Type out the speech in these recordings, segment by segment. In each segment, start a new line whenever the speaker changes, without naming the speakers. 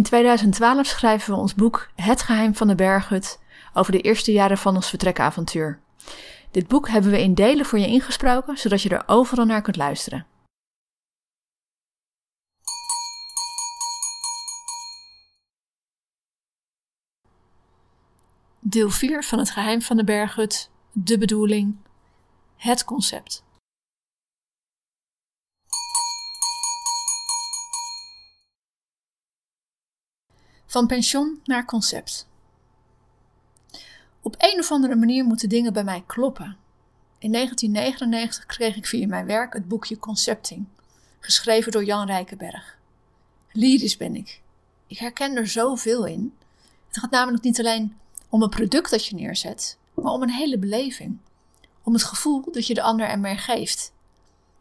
In 2012 schrijven we ons boek Het geheim van de berghut over de eerste jaren van ons vertrekavontuur. Dit boek hebben we in delen voor je ingesproken, zodat je er overal naar kunt luisteren. Deel 4 van Het geheim van de berghut, de bedoeling, het concept. Van pension naar concept. Op een of andere manier moeten dingen bij mij kloppen. In 1999 kreeg ik via mijn werk het boekje Concepting, geschreven door Jan Rijkenberg. Lyrisch ben ik. Ik herken er zoveel in. Het gaat namelijk niet alleen om een product dat je neerzet, maar om een hele beleving. Om het gevoel dat je de ander er meer geeft.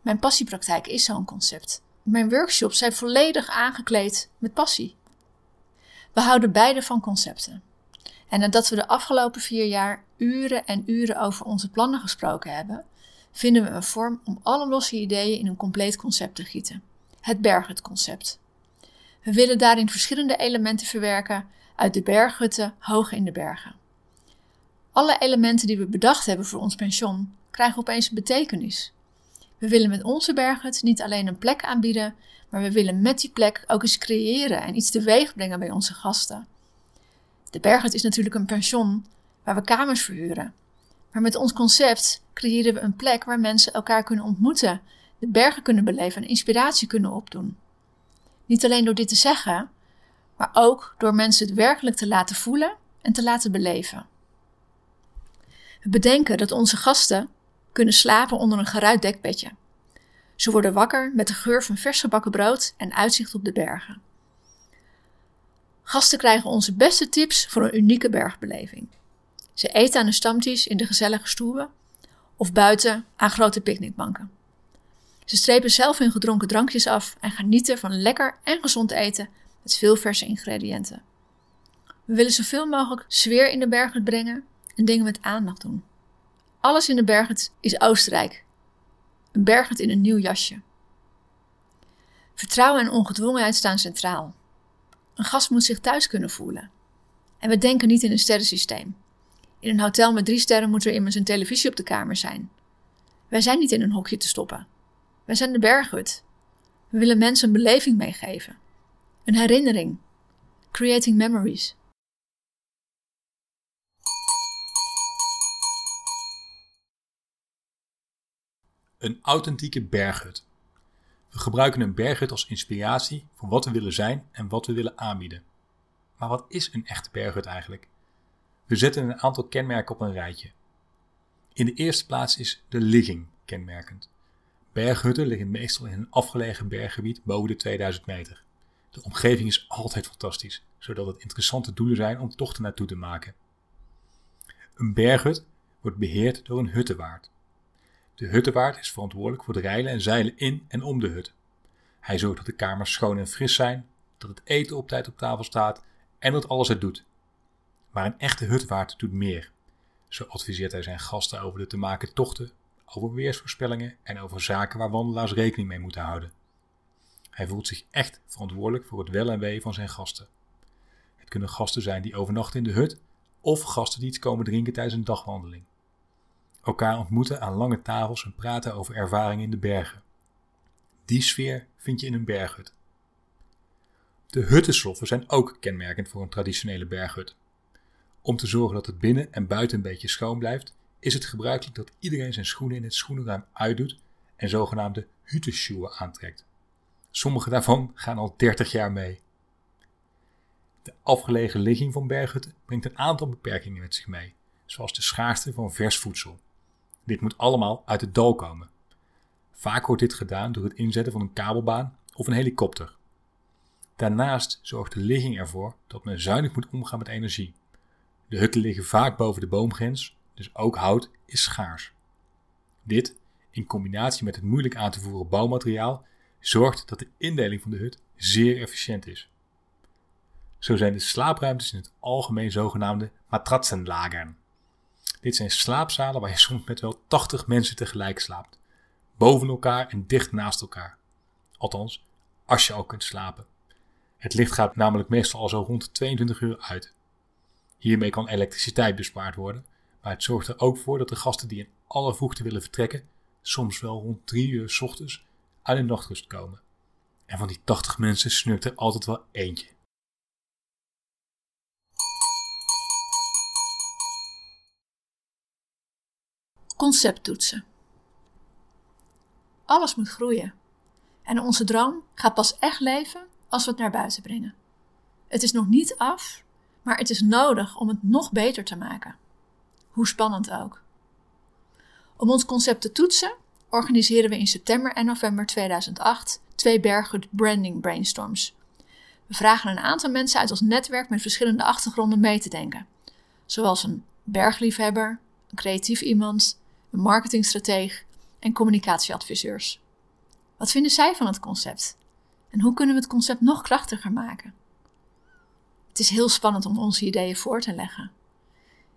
Mijn passiepraktijk is zo'n concept. Mijn workshops zijn volledig aangekleed met passie. We houden beide van concepten. En nadat we de afgelopen vier jaar uren en uren over onze plannen gesproken hebben, vinden we een vorm om alle losse ideeën in een compleet concept te gieten. Het berghutconcept. We willen daarin verschillende elementen verwerken uit de berghutten hoog in de bergen. Alle elementen die we bedacht hebben voor ons pension krijgen opeens een betekenis. We willen met onze berghut niet alleen een plek aanbieden, maar we willen met die plek ook eens creëren en iets teweeg brengen bij onze gasten. De Berghut is natuurlijk een pension waar we kamers verhuren. Maar met ons concept creëren we een plek waar mensen elkaar kunnen ontmoeten, de bergen kunnen beleven en inspiratie kunnen opdoen. Niet alleen door dit te zeggen, maar ook door mensen het werkelijk te laten voelen en te laten beleven. We bedenken dat onze gasten kunnen slapen onder een geruit dekbedje. Ze worden wakker met de geur van vers gebakken brood en uitzicht op de bergen. Gasten krijgen onze beste tips voor een unieke bergbeleving. Ze eten aan de stamties in de gezellige stoelen of buiten aan grote picknickbanken. Ze strepen zelf hun gedronken drankjes af en genieten van lekker en gezond eten met veel verse ingrediënten. We willen zoveel mogelijk sfeer in de bergen brengen en dingen met aandacht doen. Alles in de bergen is Oostenrijk. Een berghut in een nieuw jasje. Vertrouwen en ongedwongenheid staan centraal. Een gast moet zich thuis kunnen voelen. En we denken niet in een sterrensysteem. In een hotel met drie sterren moet er immers een televisie op de kamer zijn. Wij zijn niet in een hokje te stoppen. Wij zijn de berghut. We willen mensen een beleving meegeven. Een herinnering. Creating memories.
Een authentieke berghut. We gebruiken een berghut als inspiratie voor wat we willen zijn en wat we willen aanbieden. Maar wat is een echte berghut eigenlijk? We zetten een aantal kenmerken op een rijtje. In de eerste plaats is de ligging kenmerkend. Berghutten liggen meestal in een afgelegen berggebied boven de 2000 meter. De omgeving is altijd fantastisch, zodat het interessante doelen zijn om tochten naartoe te maken. Een berghut wordt beheerd door een huttenwaard. De huttenwaard is verantwoordelijk voor het rijlen en zeilen in en om de hut. Hij zorgt dat de kamers schoon en fris zijn, dat het eten op tijd op tafel staat en dat alles het doet. Maar een echte hutwaard doet meer. Zo adviseert hij zijn gasten over de te maken tochten, over weersvoorspellingen en over zaken waar wandelaars rekening mee moeten houden. Hij voelt zich echt verantwoordelijk voor het wel en wee van zijn gasten. Het kunnen gasten zijn die overnachten in de hut of gasten die iets komen drinken tijdens een dagwandeling elkaar ontmoeten aan lange tafels en praten over ervaringen in de bergen. Die sfeer vind je in een berghut. De huttensloffen zijn ook kenmerkend voor een traditionele berghut. Om te zorgen dat het binnen en buiten een beetje schoon blijft, is het gebruikelijk dat iedereen zijn schoenen in het schoenenruim uitdoet en zogenaamde hutenschoenen aantrekt. Sommige daarvan gaan al 30 jaar mee. De afgelegen ligging van berghutten brengt een aantal beperkingen met zich mee, zoals de schaarste van vers voedsel. Dit moet allemaal uit het dal komen. Vaak wordt dit gedaan door het inzetten van een kabelbaan of een helikopter. Daarnaast zorgt de ligging ervoor dat men zuinig moet omgaan met energie. De hutten liggen vaak boven de boomgrens, dus ook hout is schaars. Dit, in combinatie met het moeilijk aan te voeren bouwmateriaal, zorgt dat de indeling van de hut zeer efficiënt is. Zo zijn de slaapruimtes in het algemeen zogenaamde matratsenlagern. Dit zijn slaapzalen waar je soms met wel 80 mensen tegelijk slaapt, boven elkaar en dicht naast elkaar. Althans, als je al kunt slapen. Het licht gaat namelijk meestal al zo rond 22 uur uit. Hiermee kan elektriciteit bespaard worden, maar het zorgt er ook voor dat de gasten die in alle vroegte willen vertrekken, soms wel rond 3 uur s ochtends uit de nachtrust komen. En van die 80 mensen snurkt er altijd wel eentje.
Concepttoetsen. Alles moet groeien. En onze droom gaat pas echt leven als we het naar buiten brengen. Het is nog niet af, maar het is nodig om het nog beter te maken. Hoe spannend ook. Om ons concept te toetsen, organiseren we in september en november 2008 twee bergen branding brainstorms. We vragen een aantal mensen uit ons netwerk met verschillende achtergronden mee te denken, zoals een bergliefhebber, een creatief iemand, een marketingstrateeg en communicatieadviseurs. Wat vinden zij van het concept? En hoe kunnen we het concept nog krachtiger maken? Het is heel spannend om onze ideeën voor te leggen.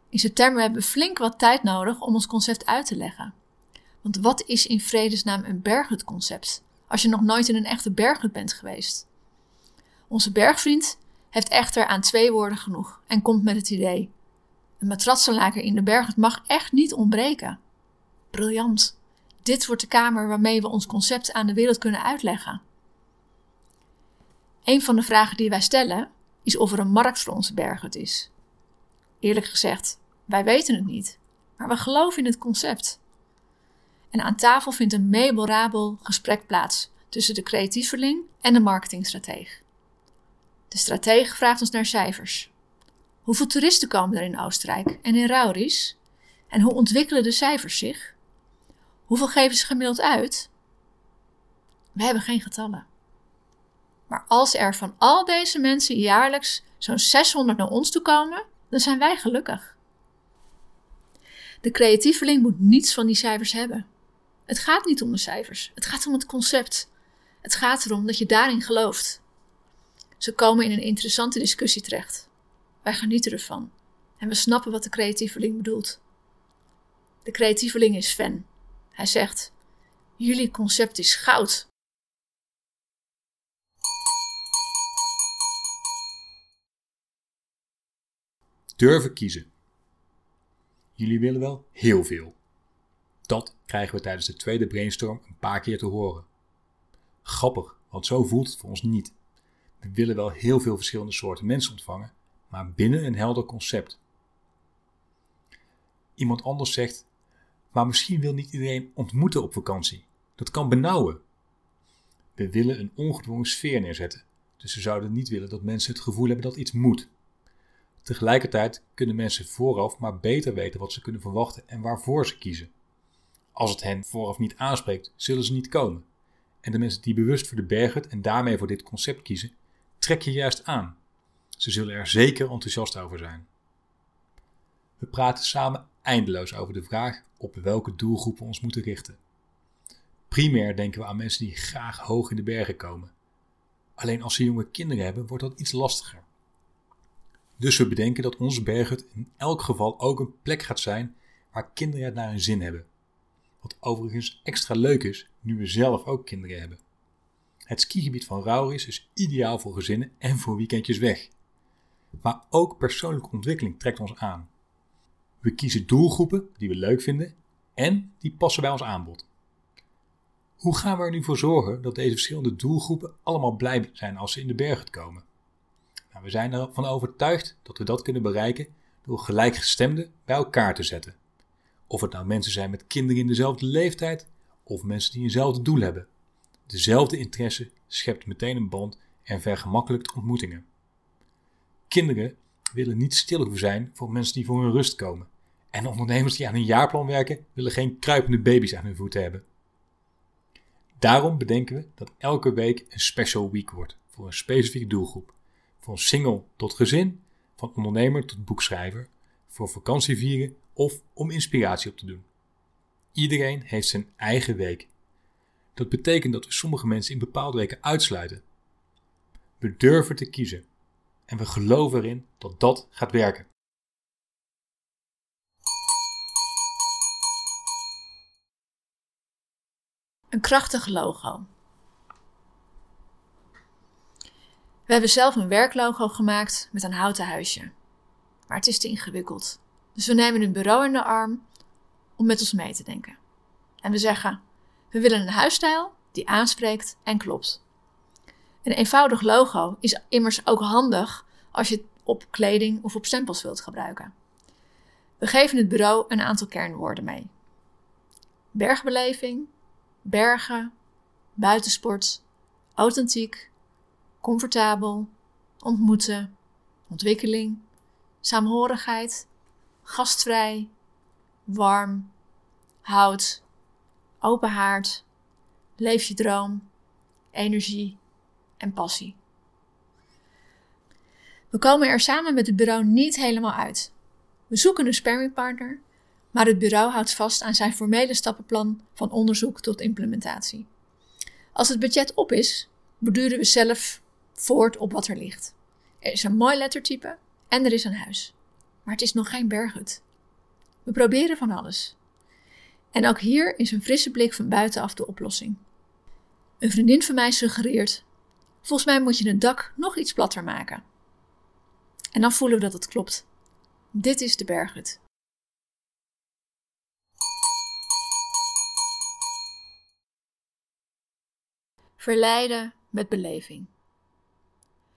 In september hebben we flink wat tijd nodig om ons concept uit te leggen. Want wat is in vredesnaam een berghutconcept als je nog nooit in een echte berghut bent geweest? Onze bergvriend heeft echter aan twee woorden genoeg en komt met het idee: een matratsenlaker in de berghut mag echt niet ontbreken. Briljant. Dit wordt de kamer waarmee we ons concept aan de wereld kunnen uitleggen. Een van de vragen die wij stellen is of er een markt voor onze berghut is. Eerlijk gezegd, wij weten het niet, maar we geloven in het concept. En aan tafel vindt een memorabel gesprek plaats tussen de creatieveling en de marketingstrateeg. De strateeg vraagt ons naar cijfers. Hoeveel toeristen komen er in Oostenrijk en in Rauris? En hoe ontwikkelen de cijfers zich? Hoeveel geven ze gemiddeld uit? We hebben geen getallen. Maar als er van al deze mensen jaarlijks zo'n 600 naar ons toe komen, dan zijn wij gelukkig. De creatieveling moet niets van die cijfers hebben. Het gaat niet om de cijfers, het gaat om het concept. Het gaat erom dat je daarin gelooft. Ze komen in een interessante discussie terecht. Wij genieten ervan en we snappen wat de creatieveling bedoelt. De creatieveling is fan. Hij zegt: Jullie concept is goud.
Durven kiezen. Jullie willen wel heel veel. Dat krijgen we tijdens de tweede brainstorm een paar keer te horen. Grappig, want zo voelt het voor ons niet. We willen wel heel veel verschillende soorten mensen ontvangen, maar binnen een helder concept. Iemand anders zegt: Maar misschien wil niet iedereen ontmoeten op vakantie. Dat kan benauwen. We willen een ongedwongen sfeer neerzetten, dus we zouden niet willen dat mensen het gevoel hebben dat iets moet. Tegelijkertijd kunnen mensen vooraf maar beter weten wat ze kunnen verwachten en waarvoor ze kiezen. Als het hen vooraf niet aanspreekt, zullen ze niet komen. En de mensen die bewust voor de berghut en daarmee voor dit concept kiezen, trek je juist aan. Ze zullen er zeker enthousiast over zijn. We praten samen eindeloos over de vraag op welke doelgroepen we ons moeten richten. Primair denken we aan mensen die graag hoog in de bergen komen. Alleen als ze jonge kinderen hebben, wordt dat iets lastiger. Dus we bedenken dat onze berghut in elk geval ook een plek gaat zijn waar kinderen het naar hun zin hebben. Wat overigens extra leuk is nu we zelf ook kinderen hebben. Het skigebied van Rauris is ideaal voor gezinnen en voor weekendjes weg. Maar ook persoonlijke ontwikkeling trekt ons aan. We kiezen doelgroepen die we leuk vinden en die passen bij ons aanbod. Hoe gaan we er nu voor zorgen dat deze verschillende doelgroepen allemaal blij zijn als ze in de bergen komen? Nou, we zijn ervan overtuigd dat we dat kunnen bereiken door gelijkgestemden bij elkaar te zetten. Of het nou mensen zijn met kinderen in dezelfde leeftijd of mensen die eenzelfde doel hebben. Dezelfde interesse schept meteen een band en vergemakkelijkt ontmoetingen. Kinderen willen niet stil zijn voor mensen die voor hun rust komen. En ondernemers die aan een jaarplan werken willen geen kruipende baby's aan hun voeten hebben. Daarom bedenken we dat elke week een special week wordt voor een specifieke doelgroep. Van single tot gezin, van ondernemer tot boekschrijver, voor vakantievieren of om inspiratie op te doen. Iedereen heeft zijn eigen week. Dat betekent dat we sommige mensen in bepaalde weken uitsluiten. We durven te kiezen en we geloven erin dat dat gaat werken.
Een krachtig logo. We hebben zelf een werklogo gemaakt met een houten huisje. Maar het is te ingewikkeld. Dus we nemen een bureau in de arm om met ons mee te denken. En we zeggen: we willen een huisstijl die aanspreekt en klopt. Een eenvoudig logo is immers ook handig als je het op kleding of op stempels wilt gebruiken. We geven het bureau een aantal kernwoorden mee: bergbeleving, bergen, buitensport, authentiek, comfortabel, ontmoeten, ontwikkeling, saamhorigheid, gastvrij, warm, hout, open haard, leef je droom, energie en passie. We komen er samen met het bureau niet helemaal uit. We zoeken een sparringpartner, maar het bureau houdt vast aan zijn formele stappenplan van onderzoek tot implementatie. Als het budget op is, borduren we zelf voort op wat er ligt. Er is een mooi lettertype en er is een huis. Maar het is nog geen berghut. We proberen van alles. En ook hier is een frisse blik van buitenaf de oplossing. Een vriendin van mij suggereert: Volgens mij moet je het dak nog iets platter maken. En dan voelen we dat het klopt. Dit is de berghut. Verleiden met beleving.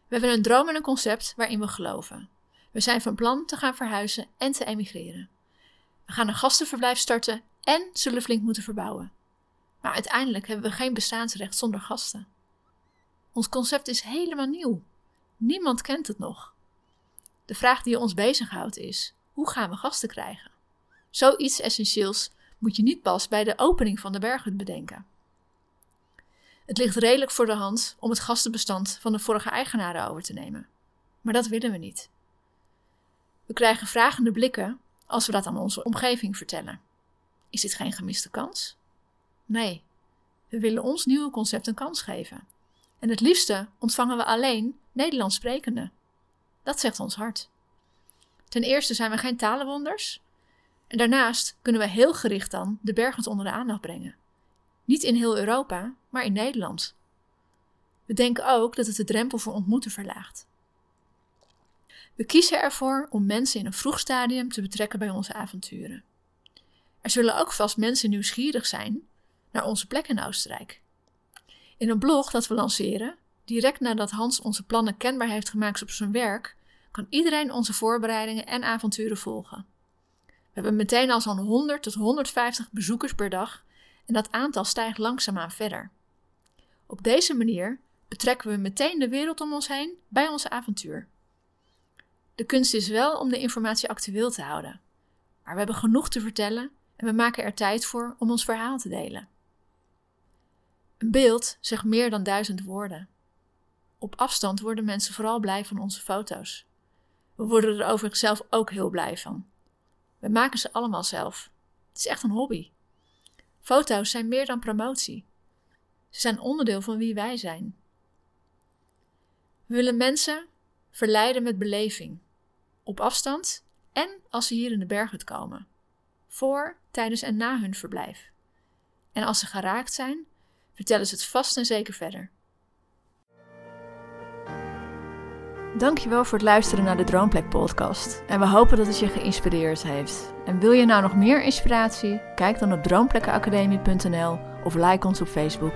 We hebben een droom en een concept waarin we geloven. We zijn van plan te gaan verhuizen en te emigreren. We gaan een gastenverblijf starten en zullen flink moeten verbouwen. Maar uiteindelijk hebben we geen bestaansrecht zonder gasten. Ons concept is helemaal nieuw. Niemand kent het nog. De vraag die ons bezighoudt is: hoe gaan we gasten krijgen? Zoiets essentieels moet je niet pas bij de opening van de berghut bedenken. Het ligt redelijk voor de hand om het gastenbestand van de vorige eigenaren over te nemen. Maar dat willen we niet. We krijgen vragende blikken als we dat aan onze omgeving vertellen. Is dit geen gemiste kans? Nee, we willen ons nieuwe concept een kans geven. En het liefste ontvangen we alleen Nederlands sprekenden. Dat zegt ons hart. Ten eerste zijn we geen talenwonders. En daarnaast kunnen we heel gericht dan de bergen onder de aandacht brengen. Niet in heel Europa, maar in Nederland. We denken ook dat het de drempel voor ontmoeten verlaagt. We kiezen ervoor om mensen in een vroeg stadium te betrekken bij onze avonturen. Er zullen ook vast mensen nieuwsgierig zijn naar onze plek in Oostenrijk. In een blog dat we lanceren, direct nadat Hans onze plannen kenbaar heeft gemaakt op zijn werk, kan iedereen onze voorbereidingen en avonturen volgen. We hebben meteen al zo'n 100 tot 150 bezoekers per dag en dat aantal stijgt langzaamaan verder. Op deze manier betrekken we meteen de wereld om ons heen bij onze avontuur. De kunst is wel om de informatie actueel te houden, maar we hebben genoeg te vertellen en we maken er tijd voor om ons verhaal te delen. Een beeld zegt meer dan duizend woorden. Op afstand worden mensen vooral blij van onze foto's. We worden er overigens zelf ook heel blij van. We maken ze allemaal zelf. Het is echt een hobby. Foto's zijn meer dan promotie. Ze zijn onderdeel van wie wij zijn. We willen mensen verleiden met beleving, op afstand en als ze hier in de berghut komen, voor, tijdens en na hun verblijf. En als ze geraakt zijn, vertellen ze het vast en zeker verder. Dankjewel voor het luisteren naar de Droomplek podcast. En we hopen dat het je geïnspireerd heeft. En wil je nou nog meer inspiratie? Kijk dan op droomplekkenacademie.nl of like ons op Facebook.